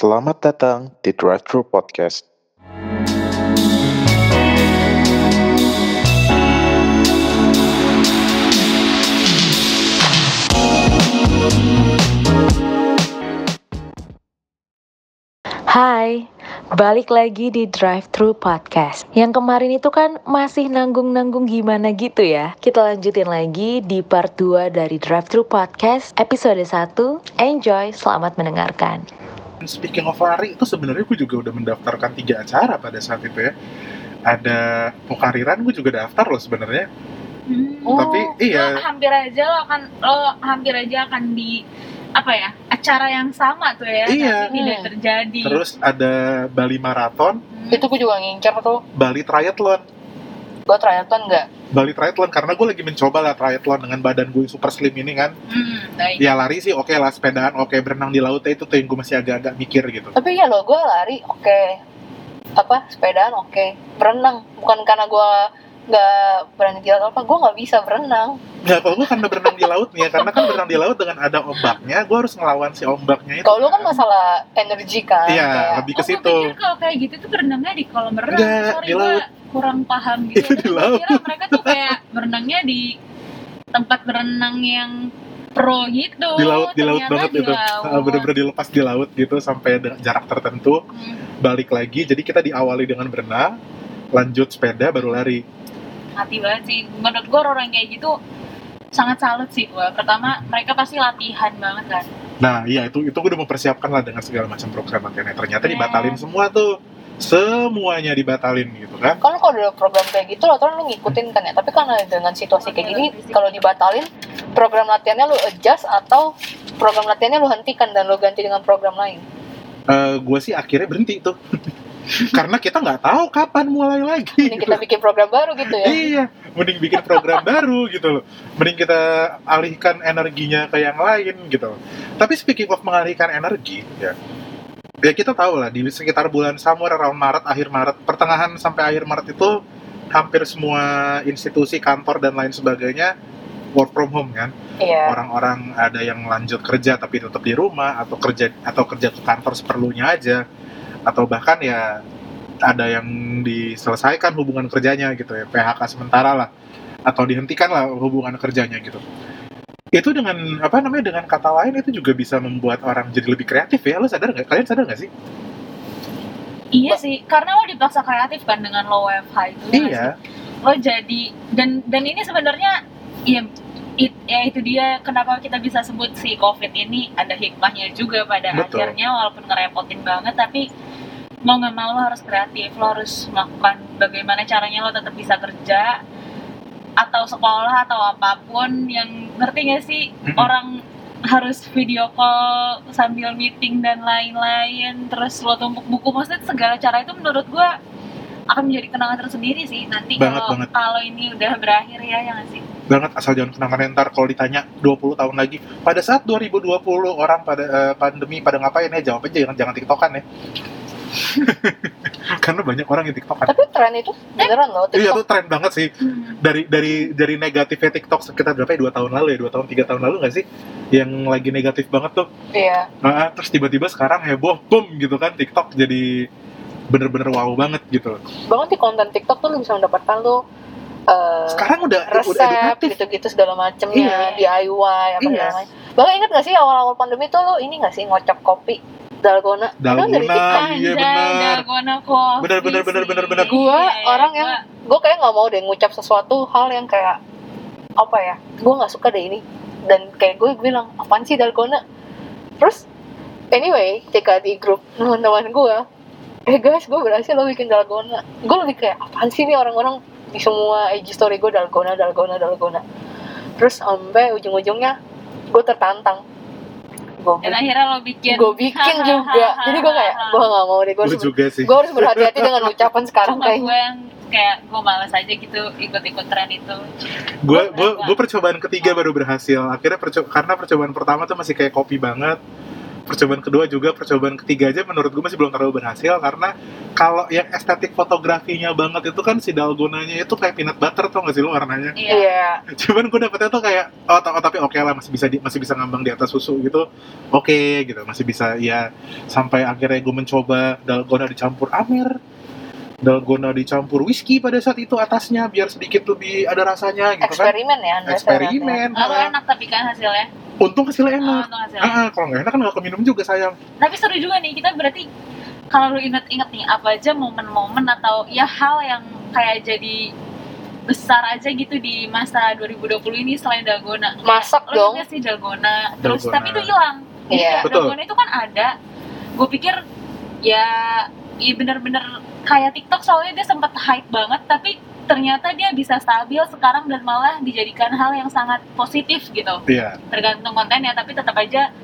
Selamat datang di Drive Thru Podcast. Hai, balik lagi di Drive Thru Podcast. Yang kemarin itu kan masih nanggung-nanggung gimana gitu ya. Kita lanjutin lagi di part 2 dari Drive Thru Podcast episode 1. Enjoy, selamat mendengarkan. Speaking of lari itu sebenarnya gue juga udah mendaftarkan tiga acara pada saat itu ya. Ada pokariran gue juga daftar loh sebenarnya. Hmm. Tapi, iya. lo hampir aja lo akan lo hampir aja akan di apa ya acara yang sama tuh ya Iya. tapi tidak Hmm. terjadi Terus ada Bali Marathon, Hmm. itu gue juga ngincer tuh Bali Triathlon. Gue triathlon nggak Bali Triathlon karena gue lagi mencoba lah triathlon dengan badan gue super slim ini kan. Hmm. Ya lari sih oke lah, sepedaan oke, berenang di laut itu tuh yang gue masih agak-agak mikir gitu. tapi ya lo gue lari oke apa sepedaan oke berenang bukan karena gue nggak berani di laut apa gue nggak bisa berenang Ya kalau gue karena berenang di laut nih ya, karena kan berenang di laut dengan ada ombaknya, gue harus ngelawan si ombaknya itu. kalau lu kan masalah energi kan Iya, kayak, lebih ke Oh, situ. pikir kalau kayak gitu tuh berenangnya di kolam renang. Enggak, Sorry, di laut. kurang paham gitu. Itu di laut. kira mereka tuh kayak berenangnya di tempat berenang yang pro gitu. Di laut, di laut banget di itu. laut. Ah, Bener-bener dilepas di laut gitu sampai dengan jarak tertentu. Hmm, balik lagi jadi kita diawali dengan berenang lanjut sepeda baru lari hati banget sih. Menurut gua orang kayak gitu sangat salut sih gua. Pertama, mereka pasti latihan banget kan. nah iya itu itu gue udah mempersiapkan lah dengan segala macam program latihannya ternyata Keren. dibatalin semua tuh semuanya dibatalin gitu kan kan kalau ada program kayak gitu lo lu ngikutin kan ya tapi karena dengan situasi kayak gini kalau dibatalin program latihannya lu adjust atau program latihannya lu hentikan dan lu ganti dengan program lain gue Eh, sih akhirnya berhenti tuh karena kita nggak tahu kapan mulai lagi. Ini kita bikin program baru gitu ya. Iya mending bikin program baru gitu loh. Mending kita alihkan energinya ke yang lain gitu loh. tapi speaking of mengalihkan energi ya. Ya kita tahu lah di sekitar bulan somewhere around Maret akhir Maret pertengahan sampai akhir Maret itu hampir semua institusi kantor dan lain sebagainya work from home kan? Iya. Orang-orang ada yang lanjut kerja tapi tetap di rumah atau kerja atau kerja ke kantor seperlunya aja atau bahkan ya ada yang diselesaikan hubungan kerjanya gitu ya PHK sementara lah. Atau dihentikan lah hubungan kerjanya gitu. Itu dengan apa namanya dengan kata lain itu juga bisa membuat orang jadi lebih kreatif ya. Lo sadar nggak? Kalian sadar nggak sih? Iya sih, karena lo dipaksa kreatif kan dengan lo WFH itu. ya iya? Lo jadi dan dan ini sebenarnya ya it, ya itu dia. Kenapa kita bisa sebut si COVID ini ada hikmahnya juga pada Betul. akhirnya walaupun ngerepotin banget tapi mau nggak mau lo harus kreatif, lo harus melakukan bagaimana caranya lo tetap bisa kerja atau sekolah atau apa pun. Yang ngerti gak sih? Mm-mm. orang harus video call sambil meeting dan lain-lain terus lo tumpuk buku. Maksudnya segala cara itu menurut gua akan menjadi kenangan tersendiri sih. Nanti kalau kalau ini udah berakhir ya yang sih banget asal jangan kenangan ntar kalau ditanya 20 tahun lagi. Pada saat 2020 orang pada eh, pandemi pada ngapain ya jawab aja jangan jangan tiktokan ya. Karena banyak orang yang tiktokan. Tapi tren itu beneran loh iya TikTok. tuh tren banget sih. Dari dari dari negatifnya TikTok sekitar berapa ya dua tahun lalu ya dua tahun tiga tahun lalu nggak sih? Yang lagi negatif banget tuh. Iya. Nah, terus tiba-tiba sekarang heboh boom gitu kan TikTok jadi bener-bener wow banget gitu. Banget di konten TikTok tuh lu bisa mendapatkan lu eh, sekarang udah udah resep edukatif gitu-gitu segala macemnya DIY apa Iya. segala macam bahkan inget gak sih awal-awal pandemi tuh lu ini gak sih ngocok kopi dalgona dari Dalgona. Ah, iya. Dalgona coffee Bener, bener, bener, sih. bener, bener. Gua Iya, orang yang- gue kayak nggak mau deh ngucap sesuatu hal yang kayak apa ya gue nggak suka deh ini dan kayak gue bilang apaan sih dalgona terus anyway ketika di grup teman-teman gue eh guys gue berhasil lo bikin dalgona gue lebih kayak apaan sih nih orang-orang di semua IG story gue dalgona dalgona dalgona. Terus sampai ujung-ujungnya gue tertantang. Gue dan akhirnya lo bikin. gue bikin juga. jadi gue kayak gue nggak mau deh gue harus juga sih. gue harus berhati-hati dengan ucapan sekarang cuma kayak. gue yang kayak gue males aja gitu ikut-ikut tren itu. Gue gue gue percobaan ketiga baru berhasil. Akhirnya perco karena percobaan pertama tuh masih kayak kopi banget percobaan kedua juga percobaan ketiga aja menurut gue masih belum terlalu berhasil karena kalau yang estetik fotografinya banget itu kan si dalgonanya itu kayak peanut butter tuh nggak sih lu warnanya Iya. Iya. cuman gue dapetnya tuh kayak oh, oh, tapi oke lah masih bisa di- masih bisa ngambang di atas susu gitu oke gitu masih bisa ya sampai akhirnya gue mencoba dalgona dicampur amer dalgona dicampur whisky pada saat itu atasnya biar sedikit lebih ada rasanya gitu kan Eksperimen ya. Anda eksperimen Oh, karena enak tapi kan hasilnya. Untung hasilnya Oh, enak untung hasilnya. ah, kalau nggak enak kan nggak keminum juga sayang Tapi seru juga nih kita berarti kalau lu inget-inget nih apa aja momen-momen atau ya hal yang kayak jadi besar aja gitu di masa 2020 ini selain dalgona. Masak Lo dong. sih dalgona, terus Dalgona. tapi itu hilang. Jadi Iya. Betul. dalgona itu kan ada. Gue pikir ya ya bener-bener kayak TikTok soalnya dia sempat hype banget tapi ternyata dia bisa stabil sekarang dan malah dijadikan hal yang sangat positif gitu iya tergantung kontennya tapi tetap aja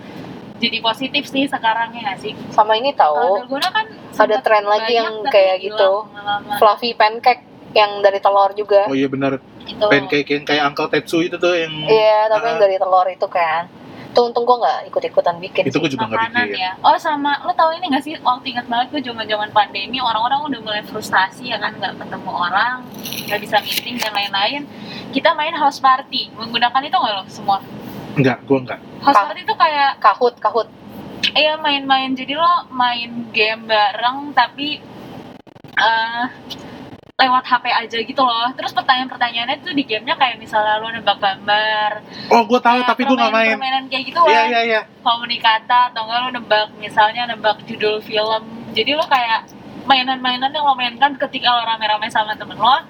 jadi positif sih sekarang ya nggak sih Sama ini tahu dalgona kan ada tren lagi yang kayak gitu. lama-lama. fluffy pancake yang dari telur juga. oh iya benar gitu pancake yang kayak Uncle Tetsu itu tuh yang Iya, tapi yang Ah. dari telur itu kan. Tuh untung gue nggak ikut-ikutan bikin itu gue juga nggak makanan bikin. ya. Oh sama. Lo tau ini gak sih? Waktu ingat banget gue zaman zaman pandemi orang-orang udah mulai frustasi ya kan? Nggak ketemu orang nggak bisa meeting dan lain-lain. Kita main house party. Menggunakan itu nggak lo semua? Enggak gue enggak house party itu kayak Kahut, kahut. iya main-main. Jadi lo main game bareng tapi eh lewat HP aja gitu loh. Terus pertanyaan-pertanyaannya tuh di gamenya kayak misalnya lo nebak gambar oh gue tahu kayak tapi gue nggak main. permainan kayak gitu iya kan. iya iya. Komunikata atau enggak lo nebak misalnya nebak judul film. Jadi lo kayak mainan-mainan yang lo mainkan ketika lo rame-rame sama temen lo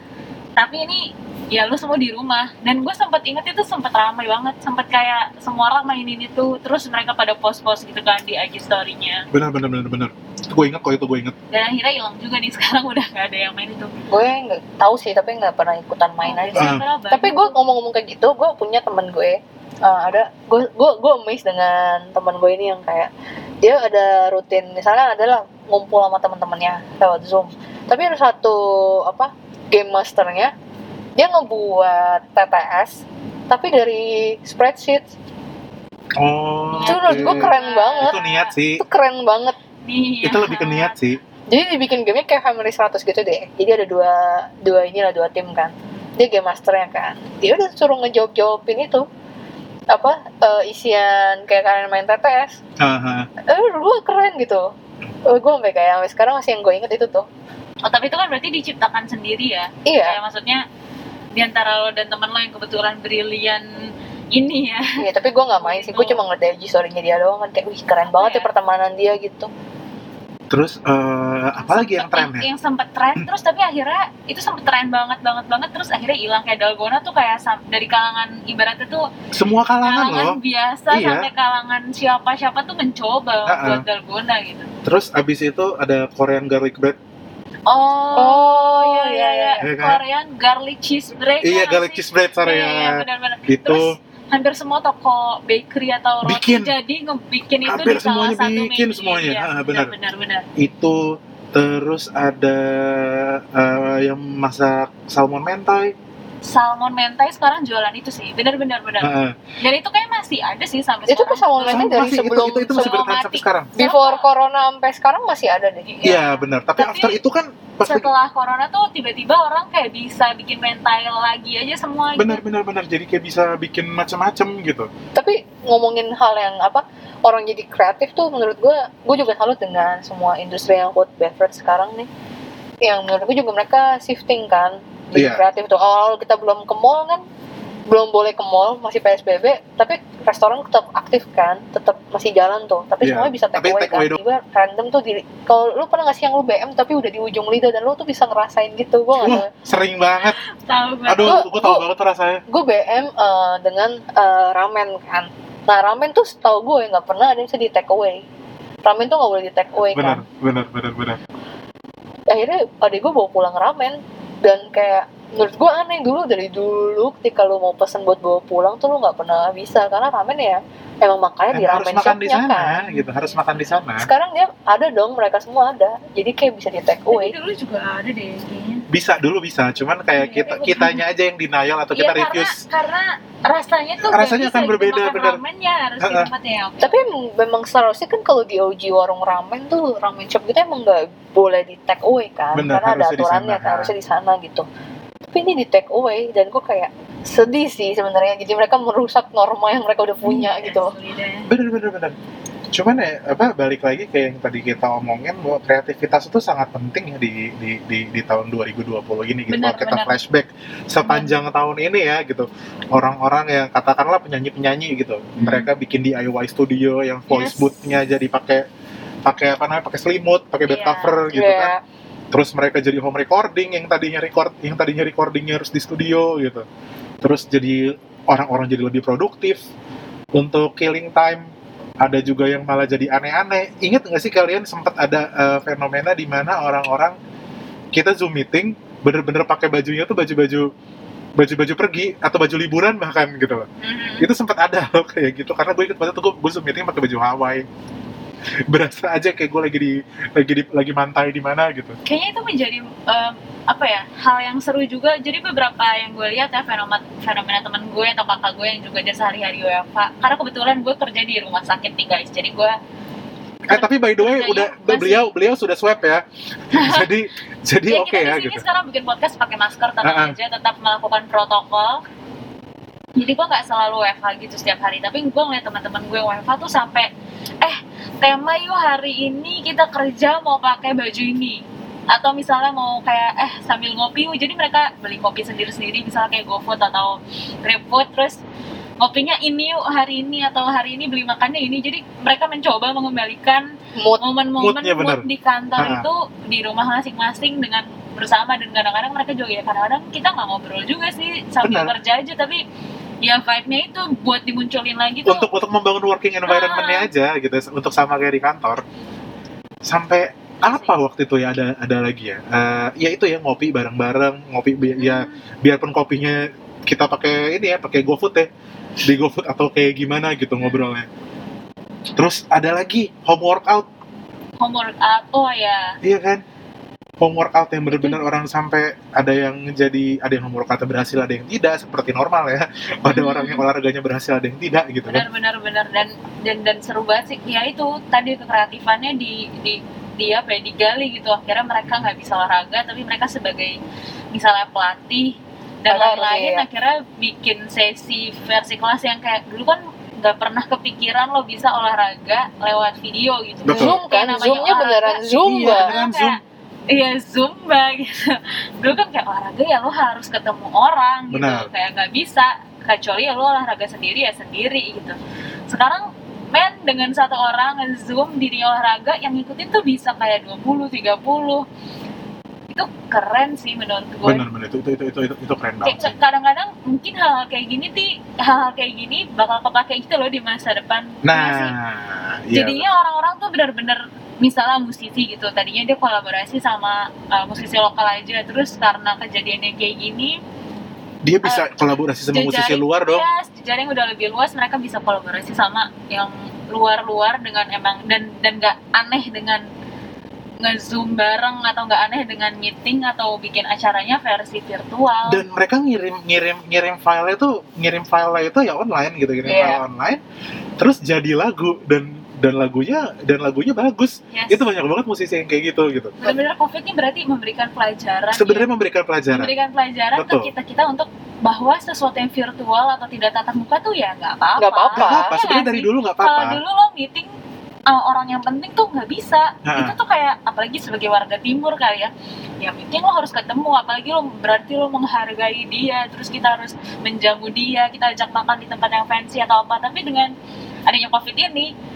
tapi ini ya lu semua di rumah. Dan gue sempat inget itu sempat ramai banget sempat kayak semua orang mainin itu terus mereka pada post-post gitu kan di IG story-nya. Benar benar benar benar itu gue inget kok itu gue inget dan akhirnya hilang juga nih sekarang udah nggak ada yang main itu Gue nggak tahu sih, tapi nggak pernah ikutan main aja. sih. Ah. Tapi gue ngomong-ngomong kayak gitu, gue punya temen gue. eh, ada gue gue gue amazed dengan teman gue ini yang kayak dia ada rutin misalnya adalah ngumpul sama teman-temannya lewat zoom tapi ada satu apa game masternya dia ngebuat TTS tapi dari spreadsheet oh itu menurut gue keren banget itu niat sih itu keren banget Nih, itu lebih ke niat sih. Jadi dibikin gamenya kayak Family 100 gitu deh. Jadi ada dua dua inilah dua tim kan. Dia game masternya kan. Dia udah suruh ngejawab jawabin itu. Apa eh, isian kayak kalian main TTS Aha. eh gue keren gitu. Eh, gue sampai kayak sampai sekarang masih yang gue inget itu tuh. Oh tapi itu kan berarti diciptakan sendiri ya? iya. Kayak maksudnya di antara lo dan temen lo yang kebetulan brilian ini ya. iya tapi gue nggak main sih gue cuma ngeliat dari story-nya dia doang kan kayak wih keren banget ya Iya. pertemanan dia gitu terus eh, apalagi yang sempet- tren ya Yang sempet tren terus tapi akhirnya itu sempet tren banget banget banget terus akhirnya hilang kayak dalgona tuh kayak dari kalangan ibaratnya tuh semua kalangan loh kalangan biasa Iya. sampai kalangan siapa-siapa tuh mencoba Ha-ha. buat dalgona gitu. terus abis itu ada Korean garlic bread Oh, Oh, iya iya iya, iya. kan? Korean garlic cheese bread. iya ya garlic cheese bread sorry Iya, iya, ya benar-benar. itu Terus hampir semua toko bakery atau roti Bikin. jadi ngebikin itu Hampir di salah semuanya satu bikin media. semuanya. Iya, Ah, benar. benar benar. itu terus ada eh, yang masak salmon mentai Salmon mentai sekarang jualan itu sih, benar-benar benar. Heeh. Dan itu kayak masih ada sih sampai Itu sekarang. tuh salmon mentai dari Masih, itu- sebelum itu, itu, masih sebelum bertahan sampai sekarang. Before corona sampai sekarang masih ada deh. Iya. Benar. Tapi, Tapi after itu kan pas Setelah corona tuh tiba-tiba orang kayak bisa bikin mentai lagi aja semua gitu. benar benar benar. Jadi kayak bisa bikin macam-macam gitu. Tapi ngomongin hal yang apa orang jadi kreatif tuh menurut gue gue juga salut dengan semua industri yang food beverage sekarang nih. Yang menurut gue juga mereka shifting kan jadi Iya. kreatif tuh awal kita belum ke mall kan belum boleh ke mall masih psbb tapi restoran tetap aktif kan tetap masih jalan tuh tapi Iya, semuanya bisa take tapi away take kan away dong. tiba random tuh di kalau lu pernah nggak sih yang lu BM tapi udah di ujung lidah dan lu tuh bisa ngerasain gitu gue nggak wah tahu sering banget Tahu banget. aduh Gua- gue tau gua- banget tuh rasanya gue BM eh, dengan eh, ramen kan. Nah ramen tuh setahu gue nggak pernah ada yang bisa di take away. Ramen tuh nggak boleh di take away kan. benar benar benar Akhirnya adik gue bawa pulang ramen dan kayak menurut gue aneh dulu dari dulu ketika lu mau pesen buat bawa pulang tuh lu nggak pernah bisa karena ramen ya emang makanya di harus ramen makan di sana kan. gitu harus makan di sana Sekarang dia ada dong mereka semua ada. Jadi kayak bisa di take Tapi away. dulu juga ada deh kayaknya. Bisa dulu bisa cuman kayak Iya, kita iya. kitanya aja yang denial atau Iya, kita karena, refuse karena rasanya tuh Rasanya akan berbeda, bener. ramennya harus di ya Tapi emang, memang seharusnya kan kalau di OG warung ramen tuh ramen shop gitu emang nggak boleh di take away kan, Bener, karena ada aturannya kan harusnya di sana gitu. Tapi ini di take away dan gue kayak sedih sih sebenarnya. Jadi mereka merusak norma yang mereka udah punya Iya, gitu. bener bener bener cuman ya apa balik lagi kayak yang tadi kita omongin bahwa kreativitas itu sangat penting ya di di di, di tahun 2020 ini gitu Benar, kalau kita benar. flashback sepanjang tahun ini ya gitu orang-orang yang katakanlah penyanyi-penyanyi gitu mereka bikin DIY studio yang voice Yes. booth-nya jadi pakai pakai apa namanya pakai selimut pakai bed Iya. cover gitu Iya. kan terus mereka jadi home recording yang tadinya record yang tadinya recordingnya harus di studio gitu terus jadi orang-orang jadi lebih produktif untuk killing time ada juga yang malah jadi aneh-aneh. Ingat nggak sih kalian sempat ada eh, fenomena di mana orang-orang kita zoom meeting bener-bener pakai bajunya tuh baju-baju baju-baju pergi atau baju liburan bahkan gitu loh. Mhm. itu sempat ada loh kayak gitu. Karena gue ikut tuh gue, gue zoom meeting pakai baju Hawaii berasa aja kayak gue lagi di lagi di lagi mantai di mana gitu. Kayaknya itu menjadi em, apa ya hal yang seru juga. Jadi beberapa yang gue lihat ya fenomena fenomena teman gue atau kakak gue yang juga jadi sehari-hari WFH karena kebetulan gue kerja di rumah sakit nih guys. Jadi gue eh tapi by the way Kerjanya udah masih- beliau beliau sudah swab ya. Jadi jadi ya oke kita ya di sini gitu. sekarang bikin podcast pakai masker tenang Ah, ah. aja tetap melakukan protokol jadi gue nggak selalu WFH gitu setiap hari. Tapi gue ngeliat teman-teman gue WFH tuh sampai eh tema yuk hari ini kita kerja mau pakai baju ini. Atau misalnya mau kayak eh sambil ngopi yuk. Jadi mereka beli kopi sendiri-sendiri misalnya kayak GoFood atau GrabFood terus ngopinya ini yuk hari ini atau hari ini beli makannya ini. Jadi mereka mencoba mengembalikan momen-momen mood di kantor Ah. itu di rumah masing-masing dengan bersama. Dan kadang-kadang mereka juga ya kadang-kadang kita nggak ngobrol juga sih sambil kerja aja. Tapi ya vibe-nya itu buat dimunculin lagi tuh. Untuk untuk membangun working environment-nya Ah. aja gitu untuk sama kayak di kantor. Sampai apa waktu itu ya ada ada lagi ya? Eh, ya itu ya ngopi bareng-bareng ngopi bi- ya biarpun kopinya kita pakai ini ya pakai GoFood ya di GoFood atau kayak gimana gitu ngobrolnya. Terus ada lagi home workout. Home workout oh ya. Iya kan home workout yang benar-benar orang sampai ada yang jadi ada yang home workout berhasil ada yang tidak seperti normal ya. Ada Hmm. orang yang olahraganya berhasil ada yang tidak gitu kan. Benar-benar benar dan dan dan seru banget sih. Ya itu tadi kekreatifannya di di di apa ya digali gitu. Akhirnya mereka nggak bisa olahraga tapi mereka sebagai misalnya pelatih dan lain-lain ya. akhirnya bikin sesi versi kelas yang kayak dulu kan nggak pernah kepikiran lo bisa olahraga lewat video gitu. Betul. Zoom kan, namanya Zoomnya beneran olahraga, Zoom Iya, beneran kayak, Iya zumba gitu. Dulu kan kayak olahraga ya lo harus ketemu orang gitu. Benar. Kayak nggak bisa kecuali ya lo olahraga sendiri ya sendiri gitu. Sekarang men dengan satu orang zoom diri olahraga yang ngikutin tuh bisa kayak 20 30 itu keren sih menurut gue benar-benar itu itu itu itu itu, itu keren banget kadang-kadang mungkin hal-hal kayak gini ti hal-hal kayak gini bakal kepake gitu loh di masa depan Iya? Nah, iya. jadinya orang-orang tuh benar-benar misalnya musisi gitu tadinya dia kolaborasi sama uh, musisi lokal aja terus karena kejadiannya kayak gini dia bisa kolaborasi sama jejaring- musisi luar dong. ya jejaring udah lebih luas mereka bisa kolaborasi sama yang luar-luar dengan emang dan dan nggak aneh dengan nge-zoom bareng atau nggak aneh dengan meeting atau bikin acaranya versi virtual Dan mereka ngirim ngirim ngirim file itu ngirim file itu ya online gitu, ngirim Iya. file online. Terus jadi lagu dan dan lagunya dan lagunya bagus. Yes. Itu banyak banget musisi yang kayak gitu gitu. benar-benar covid ini berarti memberikan pelajaran ya. Sebenarnya memberikan pelajaran. memberikan pelajaran Betul. ke kita kita untuk bahwa sesuatu yang virtual atau tidak tatap muka tuh ya nggak apa-apa. Nggak apa-apa. Gak apa-apa, Iya sebenarnya nggak dari dulu nggak Kalau apa-apa. dulu lo meeting uh, orang yang penting tuh nggak bisa. Nah. Itu tuh kayak apalagi sebagai warga timur kali ya. Ya meeting lo harus ketemu, apalagi lo berarti lo menghargai dia, terus kita harus menjamu dia, kita ajak makan di tempat yang fancy atau apa. Tapi dengan adanya covid ini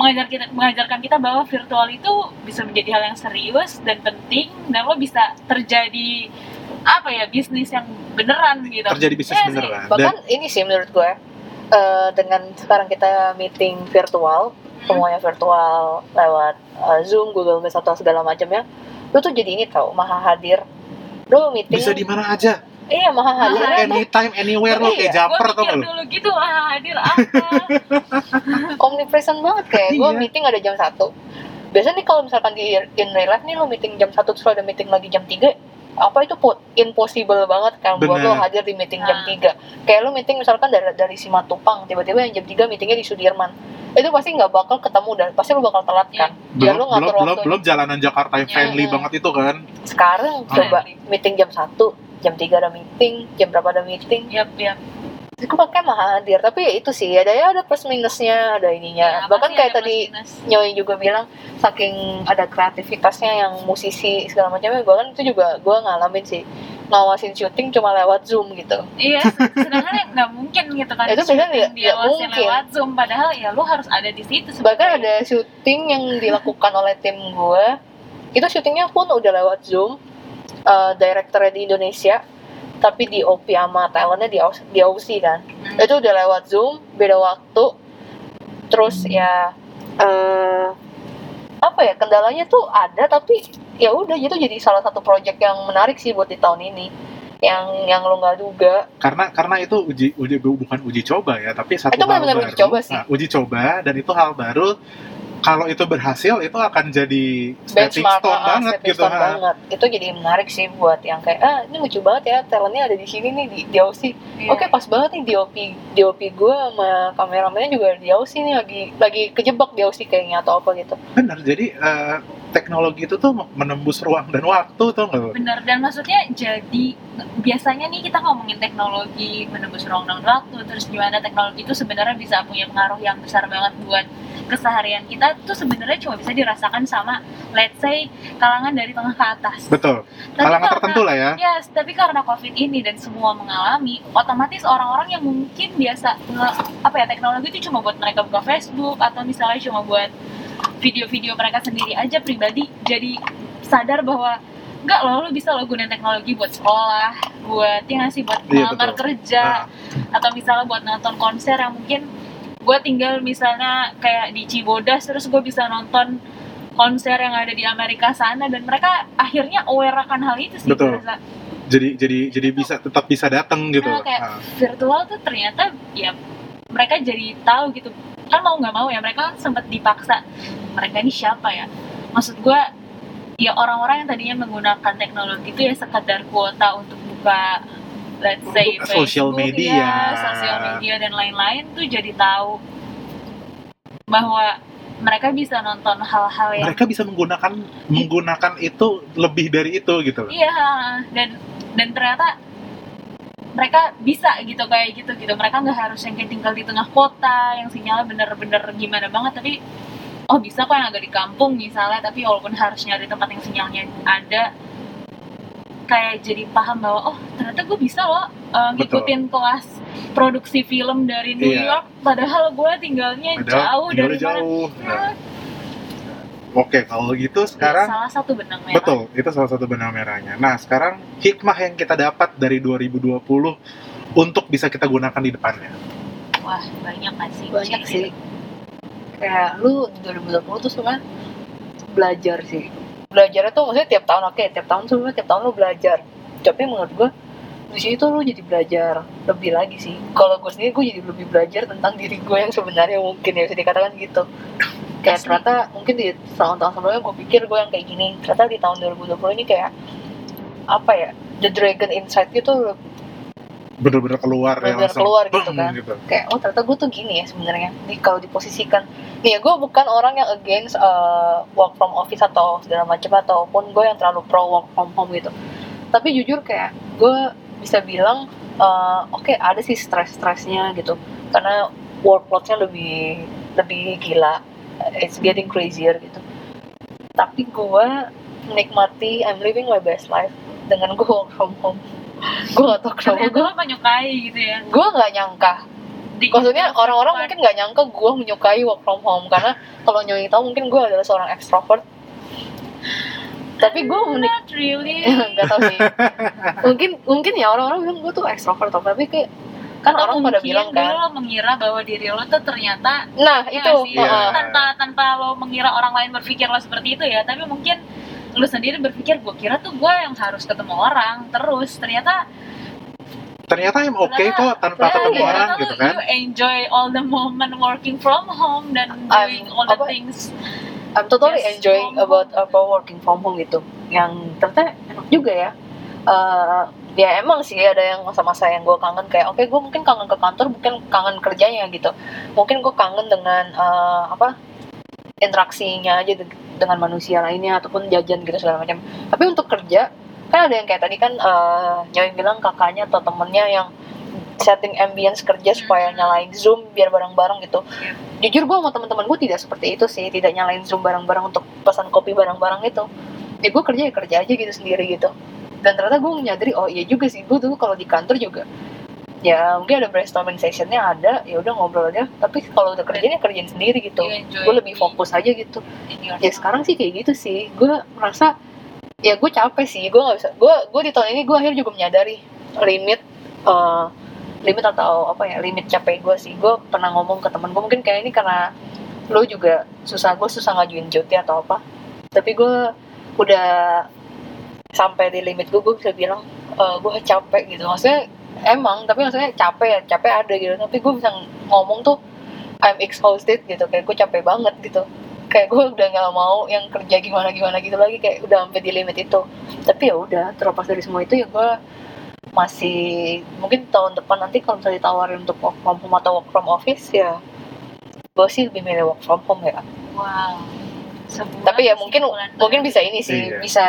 mengajar kita mengajarkan kita bahwa virtual itu bisa menjadi hal yang serius dan penting dan lo bisa terjadi apa ya bisnis yang beneran gitu Terjadi bisnis Iya sih. beneran. Dan bahkan ini sih menurut gue eh, dengan sekarang kita meeting virtual Hmm. semuanya virtual lewat eh, zoom google meet atau segala macamnya lu tuh jadi ini tau maha hadir lu meeting bisa di mana aja. Iya maha hadir Maha Anytime, anywhere lo kayak Iya, gue mikir gak lo? dulu gitu ah hadir apa omnipresent banget kayak gue Iya. meeting ada jam satu biasanya nih kalau misalkan di in real life nih lo meeting jam satu terus lo ada meeting lagi jam 3 apa itu po- impossible banget kan buat lo Bener. hadir di meeting jam Ah. 3 kayak lo meeting misalkan dari dari Simatupang tiba-tiba yang jam 3 meetingnya di Sudirman itu pasti nggak bakal ketemu dan pasti lo bakal telat kan biar belum lo ngatur belum belum, waktu belum jalanan Jakarta yang Ya, friendly ya. banget itu kan sekarang Ah. coba meeting jam 1 jam 3 ada meeting jam berapa ada meeting Yap, yap. itu makanya mah hadir tapi ya itu sih ada ya ada plus minusnya ada ininya Ya, bahkan kayak tadi. Nyoi juga bilang saking ada kreativitasnya yang musisi segala macamnya gue kan itu juga gue ngalamin sih ngawasin syuting cuma lewat zoom gitu Iya, sedangkan ya nggak mungkin gitu kan. Itu biasanya syuting nggak- mungkin. lewat Zoom, padahal ya lu harus ada di situ. bahkan sebenarnya. ada syuting yang dilakukan oleh tim gue itu syutingnya pun udah lewat zoom eh direkturnya di Indonesia tapi di OP sama talentnya di Aus- di Aussie kan. Hmm. itu udah lewat zoom beda waktu. Terus ya eh apa ya kendalanya tuh ada tapi ya udah itu jadi salah satu project yang menarik sih buat di tahun ini. Yang yang lo nggak duga. Karena karena itu uji uji bukan uji coba ya tapi satu Itu hal benar-benar baru. uji coba sih. Nah, uji coba dan itu hal baru kalau itu berhasil itu akan jadi stepping benchmark stone ah, banget stepping gitu stone ha. banget itu jadi menarik sih buat yang kayak ah ini lucu banget ya talentnya ada di sini nih di, di Aussie Iya. Oke pas banget nih DOP DOP gue sama kameramennya juga di Aussie nih lagi lagi kejebak di Aussie kayaknya atau apa gitu. benar jadi eh, teknologi itu tuh menembus ruang dan waktu tuh nggak? Bener, dan maksudnya jadi biasanya nih kita ngomongin teknologi menembus ruang dan waktu, terus gimana teknologi itu sebenarnya bisa punya pengaruh yang besar banget buat keseharian kita tuh sebenarnya cuma bisa dirasakan sama let's say kalangan dari tengah ke atas. betul Tapi kalangan karena- tertentu lah ya Yes, tapi karena COVID ini dan semua mengalami, otomatis orang-orang yang mungkin biasa apa ya teknologi itu cuma buat mereka buka Facebook atau misalnya cuma buat video-video mereka sendiri aja pribadi, jadi sadar bahwa enggak loh, lu bisa lo gunain teknologi buat sekolah, buat ya nggak sih buat Iya, melamar betul. kerja, Nah, atau misalnya buat nonton konser yang mungkin gue tinggal misalnya kayak di Cibodas terus gue bisa nonton konser yang ada di Amerika sana dan mereka akhirnya aware akan hal itu sih Betul. jadi jadi jadi bisa tetap bisa datang gitu Nah, kayak Nah, virtual tuh ternyata ya mereka jadi tahu gitu kan mau nggak mau ya mereka kan sempat dipaksa mereka ini siapa ya maksud gue ya orang-orang yang tadinya menggunakan teknologi itu ya sekedar kuota untuk buka let's say Untuk social Facebook, media. ya, sosial media dan lain-lain tuh jadi tahu bahwa mereka bisa nonton hal-hal yang mereka bisa menggunakan menggunakan itu lebih dari itu gitu loh Iya, dan dan ternyata mereka bisa gitu kayak gitu gitu. Mereka nggak harus yang kayak tinggal di tengah kota yang sinyalnya bener-bener gimana banget, tapi oh bisa kok yang agak di kampung misalnya, tapi walaupun harus nyari tempat yang sinyalnya ada, kayak jadi paham bahwa oh ternyata gue bisa loh uh, ngikutin kelas produksi film dari New Iya. York, padahal gue tinggalnya Padahal jauh dari mana. jauh. Nah, Nah, Oke, kalau gitu sekarang salah satu benang merah. betul, itu salah satu benang merahnya. Nah, sekarang hikmah yang kita dapat dari 2020 untuk bisa kita gunakan di depannya. Wah banyak kan sih. Banyak sih. Kayak lu di 2020 tuh sebenarnya belajar sih. Belajarnya tuh maksudnya tiap tahun oke, tiap tahun sebenarnya tiap tahun lu belajar. Tapi menurut gua di sini tuh lu jadi belajar lebih lagi sih. Kalau gue sendiri gue jadi lebih belajar tentang diri gue yang sebenarnya mungkin ya bisa dikatakan gitu. Kayak ternyata mungkin di tahun-tahun sebelumnya gue pikir gue yang kayak gini. Ternyata di tahun 2020 ini kayak apa ya? The Dragon Inside gitu Bener-bener keluar ya Bener-bener langsung. keluar gitu kan. gitu. kayak oh ternyata gue tuh gini ya sebenarnya di kalau diposisikan nih gue bukan orang yang against uh, work from office atau segala macam ataupun gue yang terlalu pro work from home gitu tapi jujur kayak gue bisa bilang uh, oke ada sih stres stresnya gitu karena workloadnya lebih lebih gila it's getting crazier gitu. Tapi gue menikmati I'm living my best life dengan gue work from home. Gue gak tau kenapa gue menyukai gitu ya. gue nggak nyangka. Di- maksudnya orang-orang mungkin nggak nyangka gue menyukai work from home karena kalau nyoy tahu mungkin gue adalah seorang extrovert. Tapi gue menik really. nggak tahu sih. Mungkin mungkin ya orang-orang bilang gue tuh extrovert tapi kayak kan Atau orang pada bilang dulu kan lo mengira bahwa diri lo tuh ternyata nah ya itu sih? Iya. tanpa tanpa lo mengira orang lain berpikir lo seperti itu ya tapi mungkin lo sendiri berpikir gue kira tuh gue yang harus ketemu orang terus ternyata Ternyata yang oke Ternyata- kok tanpa ternyata ketemu iya, orang gitu kan. you enjoy all the moment working from home dan I'm- doing all the apa- things I'm totally Yes, enjoying about about working from home gitu yang ternyata enak juga ya eh, ya emang sih ada yang masa-masa yang gue kangen kayak oke gue mungkin kangen ke kantor mungkin kangen kerjanya gitu. Mungkin gue kangen dengan eh, apa interaksinya aja de- dengan manusia lainnya ataupun jajan gitu segala macam. Tapi untuk kerja kan ada yang kayak tadi kan eh Nyoy bilang kakaknya atau temennya yang setting ambience kerja supaya Hmm. nyalain zoom biar bareng-bareng gitu. Jujur gue sama teman-teman gue tidak seperti itu sih tidak nyalain zoom bareng-bareng untuk pesan kopi bareng-bareng itu. Ya gue kerja ya kerja aja gitu sendiri gitu dan ternyata gue menyadari oh iya juga sih gue dulu kalau di kantor juga ya mungkin ada brainstorming sessionnya ada ya udah ngobrol aja. Tapi kalau udah kerjanya kerjain sendiri gitu. Enjoy gue lebih fokus aja gitu. Ya sekarang sih kayak gitu sih. Gue merasa ya gue capek sih. Gue nggak bisa gue gue di tahun ini gue akhirnya juga menyadari limit eh, limit atau apa ya limit capek gue sih. Gue pernah ngomong ke temen gue mungkin kayak ini karena lo juga susah gue susah ngajuin cuti atau apa. Tapi gue udah sampai di limit gue gue bisa bilang eh, gue capek gitu. Maksudnya emang tapi maksudnya capek ya capek ada gitu. Tapi gue bisa ngomong tuh I'm exhausted gitu. Kayak gue capek banget gitu. Kayak gue udah nggak mau yang kerja gimana gimana gitu lagi. Kayak udah sampai di limit itu. Tapi ya udah terlepas dari semua itu ya gue masih mungkin tahun depan nanti kalau misalnya ditawarin untuk work from home atau work from office ya gue sih lebih milih work from home ya. Wow. Sebulan tapi ya mungkin mungkin bisa ini sih Iya. bisa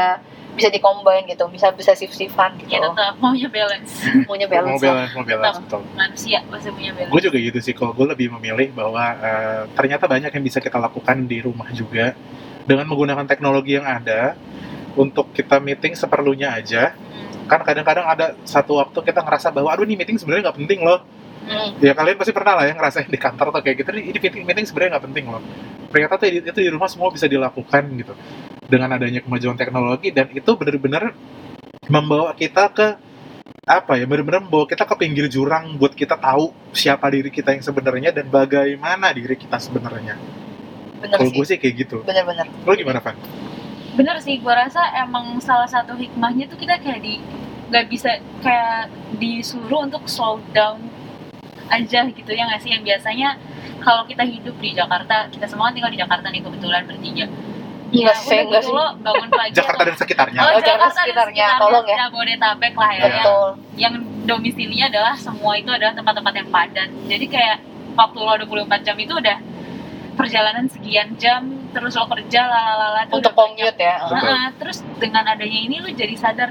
bisa dicombine gitu bisa bisa shift shiftan gitu. Ya tetap maunya balance. Maunya mau balance. Lah. balance mau balance betul. Manusia pasti punya balance. Gue juga gitu sih kalau gue lebih memilih bahwa eh, ternyata banyak yang bisa kita lakukan di rumah juga. Dengan menggunakan teknologi yang ada untuk kita meeting seperlunya aja Hmm. kan kadang-kadang ada satu waktu kita ngerasa bahwa aduh ini meeting sebenarnya nggak penting loh. Hmm. ya kalian pasti pernah lah ya ngerasain di kantor tuh kayak gitu ini meeting meeting sebenarnya nggak penting loh. Ternyata tuh itu di rumah semua bisa dilakukan gitu dengan adanya kemajuan teknologi dan itu benar-benar membawa kita ke apa ya benar-benar membawa kita ke pinggir jurang buat kita tahu siapa diri kita yang sebenarnya dan bagaimana diri kita sebenarnya. Kalau gue sih kayak gitu. Bener-bener lo gimana Van? bener sih gue rasa emang salah satu hikmahnya tuh kita kayak di nggak bisa kayak disuruh untuk slow down aja gitu ya nggak sih? Yang biasanya kalau kita hidup di Jakarta kita semua kan tinggal di Jakarta nih kebetulan bertiga Ya sih, udah enggak gitu sih. lo bangun pagi Jakarta atau- dan sekitarnya Oh, Jakarta Jakarta dan sekitarnya, sekitarnya, tolong ya. Jabodetabek lah ya, yang, betul yang domisilinya adalah semua itu adalah tempat-tempat yang padat. Jadi kayak waktu lo 24 jam itu udah perjalanan sekian jam, terus lo kerja lalalala tuh untuk commute ya. Nah, terus dengan adanya ini lu jadi sadar,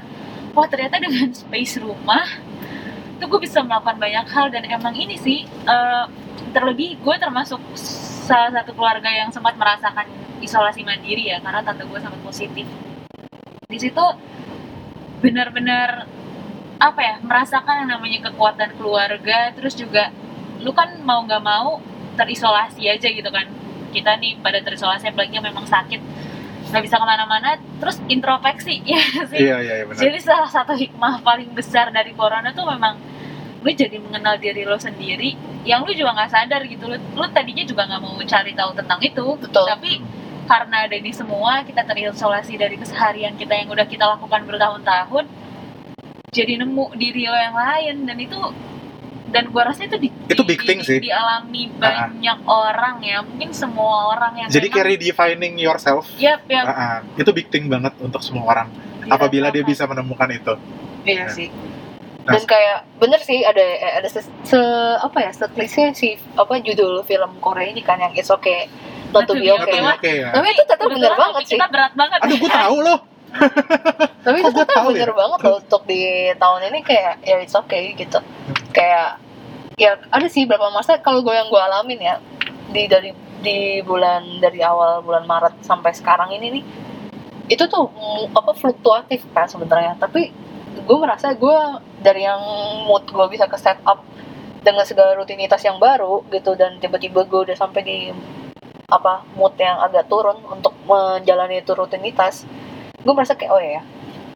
wah ternyata dengan space rumah tuh gue bisa melakukan banyak hal dan emang ini sih eh, terlebih gue termasuk salah satu keluarga yang sempat merasakan isolasi mandiri ya karena tante gue sangat positif. Di situ benar-benar apa ya merasakan yang namanya kekuatan keluarga terus juga lu kan mau nggak mau terisolasi aja gitu kan. Kita nih pada terisolasi apalagi memang sakit nggak bisa ke mana-mana terus introspeksi ya sih? Iya iya iya, benar. Jadi salah satu hikmah paling besar dari corona tuh memang lu jadi mengenal diri lo sendiri yang lu juga nggak sadar gitu. Lu, lu tadinya juga nggak mau cari tahu tentang itu Betul. tapi karena ada ini semua kita terisolasi dari keseharian kita yang udah kita lakukan bertahun-tahun jadi nemu diri lo yang lain dan itu dan gua rasa itu di, Itu di- big thing di- sih. dialami Ah. banyak orang ya mungkin semua orang yang jadi kayak redefining yourself Yap, yap. Ah, ah. itu big thing banget untuk semua orang apabila dia bisa menemukan itu iya Ya. sih Nah, dan kayak bener sih ada ada se, se- apa ya seklise si apa judul film Korea ini kan yang it's okay not to be Not to okay be Oke, oke ya. tapi itu ternyata bener banget sih kita berat banget Aduh, gue tahu loh. tapi itu ternyata tahu bener ya? banget loh untuk di tahun ini kayak ya it's okay gitu kayak ya ada sih beberapa masa kalau gue yang gue alamin ya di dari di bulan dari awal bulan Maret sampai sekarang ini nih itu tuh apa fluktuatif kan sebenarnya tapi gue merasa gue dari yang mood gue bisa ke set up dengan segala rutinitas yang baru gitu dan tiba-tiba gue udah sampai di apa mood yang agak turun untuk menjalani itu rutinitas gue merasa kayak oh ya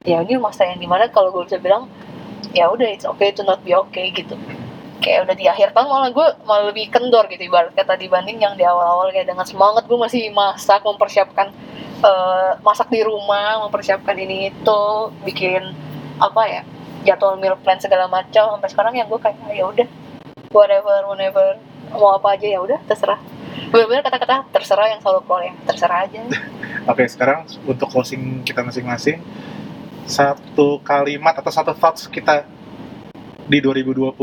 ya ini masa yang di mana kalau gue bisa bilang ya udah it's okay to not be okay gitu. Kayak udah di akhir tahun malah gue malah lebih kendor gitu ibarat kata dibanding yang di awal-awal kayak dengan semangat gue masih masak mempersiapkan eh, masak di rumah mempersiapkan ini itu bikin apa ya jadwal meal plan segala macam. Sampai sekarang yang gue kayak "Ah, ya udah whatever whenever mau apa aja ya udah terserah benar-benar kata-kata terserah yang selalu keluar ya terserah aja Oke, sekarang untuk closing kita masing-masing, satu kalimat atau satu thoughts kita di 2020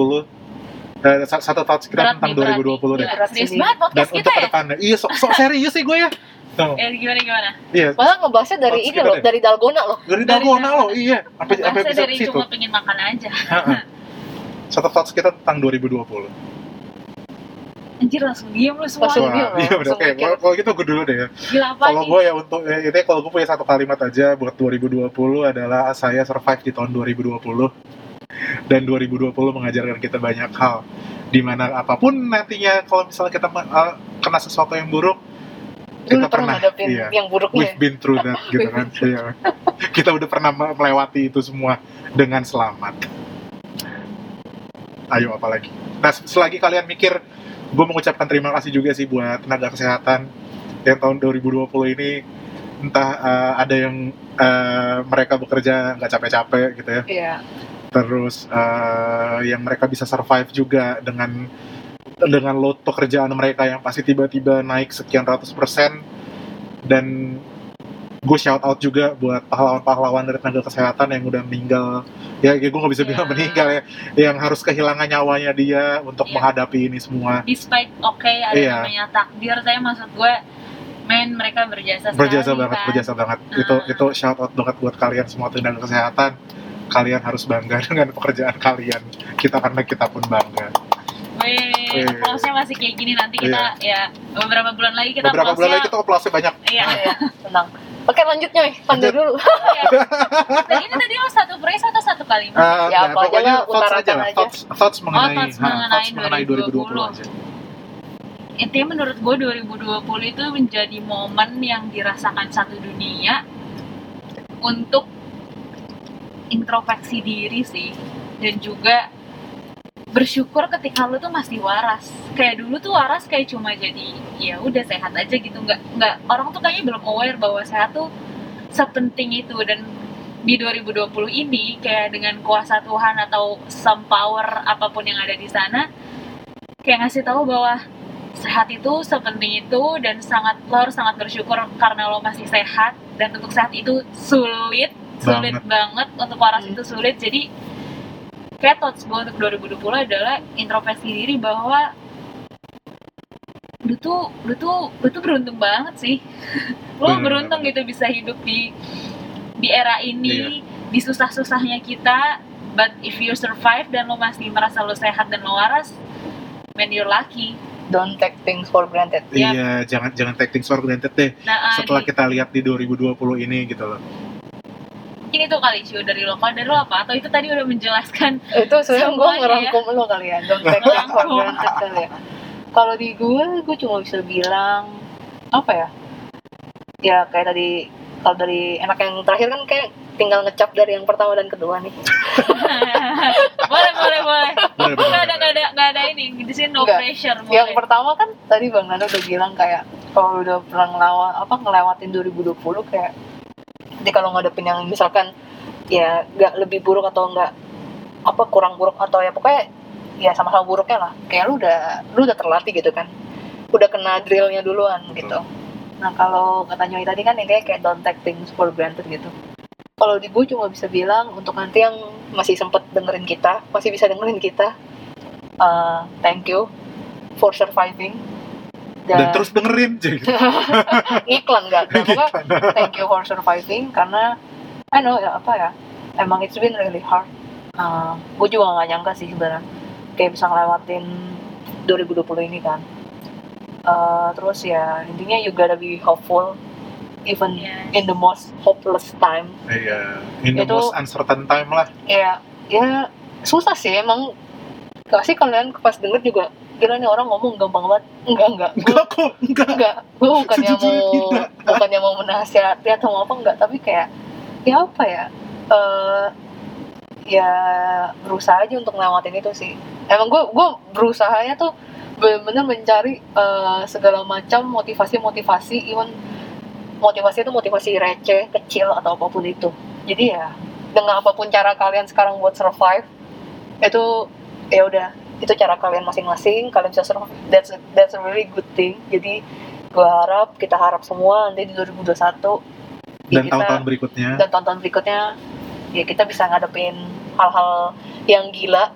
eh, sa- satu thoughts kita Berat tentang nih, berat 2020 nih. deh Berat Serius banget dan podcast kita untuk ya. ke depannya iya sok sok serius sih gue ya Tuh, Eh, gimana gimana? iya Malah ngebahasnya dari ini loh, deh. dari dalgona loh. dari dalgona loh iya Bahasa bisa dari cuma pengen makan aja. Satu thoughts kita tentang 2020 Anjir langsung diem lu semua. Langsung diem iya udah langsung oke mikir. kalau kalau gitu gue dulu deh ya Gila apa kalau gue ya untuk eh, ini kalau gue punya satu kalimat aja buat 2020 adalah saya survive di tahun 2020 dan 2020 mengajarkan kita banyak hal di mana apa pun nantinya kalau misalnya kita eh, kena sesuatu yang buruk Dulu kita pernah pernah ngadepin iya, yang buruknya. we've been through that gitu kan Iya. kita udah pernah me- melewati itu semua dengan selamat ayo apalagi nah selagi kalian mikir gue mengucapkan terima kasih juga sih buat tenaga kesehatan yang tahun 2020 ini entah eh, ada yang eh, mereka bekerja nggak capek-capek gitu ya Iya. terus eh, yang mereka bisa survive juga dengan dengan load pekerjaan mereka yang pasti tiba-tiba naik sekian ratus persen dan gue shout out juga buat pahlawan-pahlawan dari tenaga kesehatan yang udah meninggal ya, gue nggak bisa bilang Ya. meninggal ya yang harus kehilangan nyawanya dia untuk Iya. menghadapi ini semua Despite oke ada Iya. namanya takdir, tapi maksud gue men mereka berjasa berjasa sekali, banget kan. berjasa banget itu Ah. itu shout out banget buat kalian semua tenaga kesehatan kalian harus bangga dengan pekerjaan kalian kita karena kita pun bangga Weh. applause-nya masih kayak gini nanti kita ya beberapa bulan lagi kita beberapa bulan lagi kita banyak Iya. Iya, tenang. Oke lanjut Nyoy, lanjut dulu. Iya. Tadi ini tadi lo satu phrase atau satu kalimat? Ah, Ya, nah, pokoknya thoughts aja lah aja. thoughts, thoughts mengenai, thoughts ha, mengenai thoughts mengenai 2020 aja Intinya menurut gue 2020 itu menjadi momen yang dirasakan satu dunia untuk introspeksi diri sih dan juga bersyukur ketika lu tuh masih waras. Kayak dulu tuh waras kayak cuma jadi ya udah sehat aja gitu. Nggak nggak orang tuh kayaknya belum aware bahwa sehat tuh sepenting itu. Dan di 2020 ini kayak dengan kuasa Tuhan atau some power apa pun yang ada di sana kayak ngasih tahu bahwa sehat itu sepenting itu dan sangat lo harus sangat bersyukur karena lo masih sehat. Dan untuk sehat itu sulit sulit banget, untuk waras Hmm. itu sulit. Jadi kayak thoughts gue untuk 2020 adalah introspeksi diri bahwa lu tuh lu tuh lu tuh beruntung banget sih. Lo Bener, beruntung gitu bisa hidup di di era ini di susah-susahnya kita. But if you survive dan lo masih merasa lo sehat dan lo waras man you're lucky. Don't take things for granted. Iya jangan jangan take things for granted deh. Nah setelah di- kita lihat di 2020 ini gitu loh ini tuh kali cuy dari lo kalau dari lo apa atau itu tadi udah menjelaskan Itu sebenarnya gue ngerangkum lo kali ya. Don't take things for granted kali ya. Kalau di gue, gue cuma bisa bilang apa ya? Ya kayak tadi kalau dari enak yang terakhir kan kayak tinggal ngecap dari yang pertama dan kedua nih. boleh boleh boleh nggak ada nggak ada nggak ada ini di sini no Nggak. pressure boleh Yang pertama kan tadi Bang Nando udah bilang kayak kalau udah pernah ngelawat apa ngelewatin 2020 kayak ketika lo ngadepin yang misalkan ya nggak lebih buruk atau nggak apa kurang buruk atau ya pokoknya ya sama-sama buruknya lah. Kayak lu udah lu udah terlatih gitu kan. Udah kena drillnya duluan gitu. Nah kalau kata Nyoy tadi kan intinya kayak don't take things for granted gitu. Kalau di gue cuma bisa bilang untuk nanti yang masih sempet dengerin kita masih bisa dengerin kita uh, thank you for surviving dan terus dengerin jadi iklan nggak? Nah, pokoknya thank you for surviving karena I know ya apa ya emang it's been really hard. Uh, gue juga nggak nyangka sih sebenarnya kayak bisa ngelewatin 2020 ini kan. Uh, terus ya intinya you gotta be hopeful even Yes. in the most hopeless time. Iya in the Itu- most uncertain time lah. Ya ya susah sih emang gak sih kalian pas denger juga gila nih orang ngomong gampang banget. Enggak enggak. Enggak kok enggak. enggak. Gue bukannya Sejujurnya mau tidak. bukannya mau menasihati atau mau apa enggak. Tapi kayak ya apa ya? Eh ya berusaha aja untuk ngelewatin itu sih. Emang gue gue berusahanya tuh benar-benar mencari eh, segala macam motivasi-motivasi even motivasi itu motivasi receh kecil atau apa pun itu. Jadi ya dengan apa pun cara kalian sekarang buat survive itu ya udah itu cara kalian masing-masing kalian bisa survive that's a, that's a really good thing. Jadi gue harap kita harap semua nanti di 2021 ya dan kita- tahun-tahun berikutnya. dan tahun-tahun berikutnya ya kita bisa ngadepin hal-hal yang gila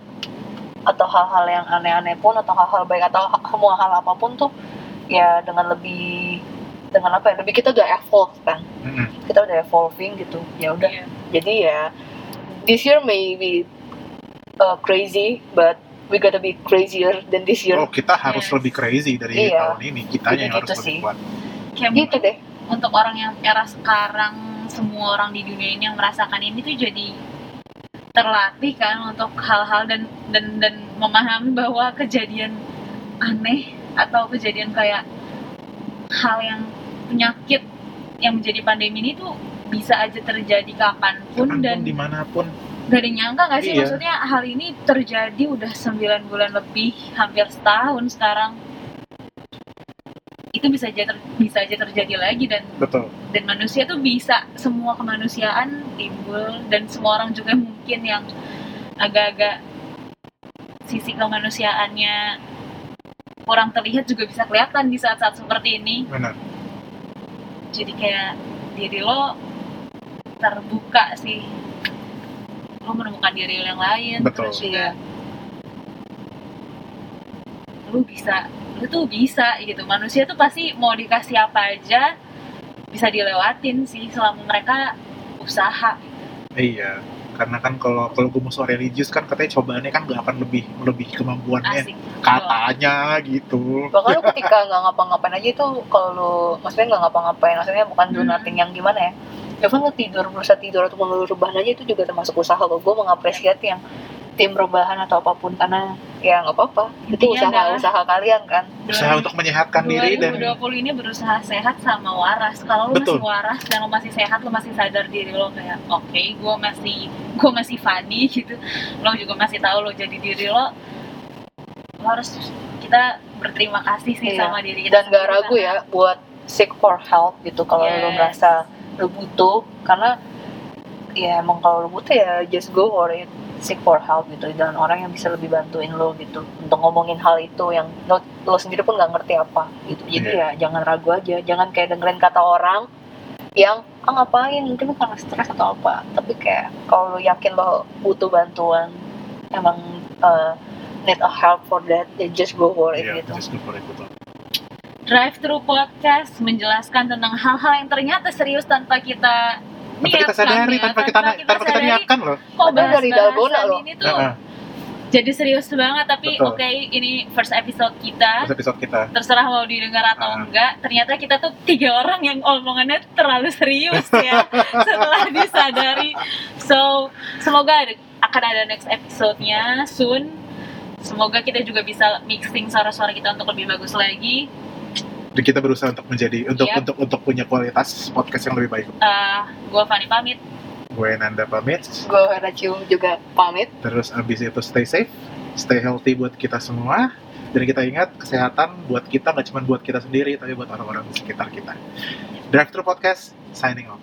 atau hal-hal yang aneh-aneh pun atau hal-hal baik atau semua hal apa pun tuh ya dengan lebih dengan apa ya lebih kita udah evolve kan. Mm-mm. kita udah evolving gitu ya udah. Iya. jadi ya this year may be uh, crazy but we gotta be crazier than this year Oh, kita harus Yes. lebih crazy dari Iya. tahun ini. Kitanya yang Gitu harus sih. lebih kuat. kayak gitu deh untuk orang yang era sekarang semua orang di dunia ini yang merasakan ini tuh jadi terlatih kan untuk hal-hal dan dan dan memahami bahwa kejadian aneh atau kejadian kayak hal yang penyakit yang menjadi pandemi ini tuh bisa aja terjadi kapan pun Kapan pun, dan di mana pun. Gak ada yang nyangka gak sih Iya. maksudnya hal ini terjadi udah 9 bulan lebih hampir setahun sekarang itu bisa aja ter- bisa aja terjadi lagi dan Betul. dan manusia tuh bisa semua kemanusiaan timbul dan semua orang juga mungkin yang agak-agak sisi kemanusiaannya kurang terlihat juga bisa kelihatan di saat-saat seperti ini Benar. jadi kayak diri lo terbuka sih lo menemukan diri lo yang lain Betul. terus juga lu bisa lu tuh bisa gitu manusia tuh pasti mau dikasih apa aja bisa dilewatin sih selama mereka usaha Iya. Karena kan kalau kalau gue musuh religius kan katanya cobaannya kan gak akan lebih melebihi kemampuannya. asik Katanya gitu. bahkan lu ketika nggak ngapa-ngapain aja itu kalau lu maksudnya nggak ngapa-ngapain maksudnya bukan do Hmm. nothing yang gimana ya Even tidur berusaha tidur atau lu rebahan aja itu juga termasuk usaha lo gue mengapresiasi yang tim rebahan atau apa pun karena ya nggak apa-apa. Itu Intinya usaha adalah- usaha kalian kan. Usaha untuk menyehatkan diri dan 2020 ini berusaha sehat sama waras. Kalau lu Betul. masih waras dan lu masih sehat lu masih sadar diri lo kayak oke gue masih gue masih funny gitu. Lo juga masih tahu lo jadi diri lo. Lo harus kita berterima kasih sih Iya. sama diri kita dan gak ragu karena- ya buat seek for help gitu kalau Yes. merasa lu butuh karena ya emang kalau lu butuh ya just go for it seek for help gitu dan orang yang bisa lebih bantuin lo gitu untuk ngomongin hal itu yang lo, lo sendiri pun nggak ngerti apa gitu jadi Iya. ya jangan ragu aja jangan kayak dengerin kata orang yang ah ngapain mungkin lo karena stres atau apa tapi kayak kalau lo yakin lo butuh bantuan emang uh, need a help for that ya just go for it Iya, gitu just go for it, betul. Drive Thru Podcast menjelaskan tentang hal-hal yang ternyata serius tanpa kita Tanpa kita sadari, ya, tanpa kita tanpa kita sadari, niatkan loh. kok Padahal dari bahas-bahasan dalgona loh. ini tuh Heeh, jadi serius banget tapi oke ini first episode kita terus episode kita. terserah mau didengar atau Ah. enggak ternyata kita tuh tiga orang yang omongannya terlalu serius ya setelah disadari so semoga ada, akan ada next episode-nya soon semoga kita juga bisa mixing suara-suara kita untuk lebih bagus lagi jadi kita berusaha untuk menjadi untuk yep. untuk untuk punya kualitas podcast yang lebih baik. Eh, uh, gue Fani pamit. Gue Nanda pamit. Gue Racium juga pamit. Terus abis itu stay safe, stay healthy buat kita semua. Dan kita ingat kesehatan buat kita nggak cuma buat kita sendiri, tapi buat orang-orang di sekitar kita. Drive Through Podcast signing off.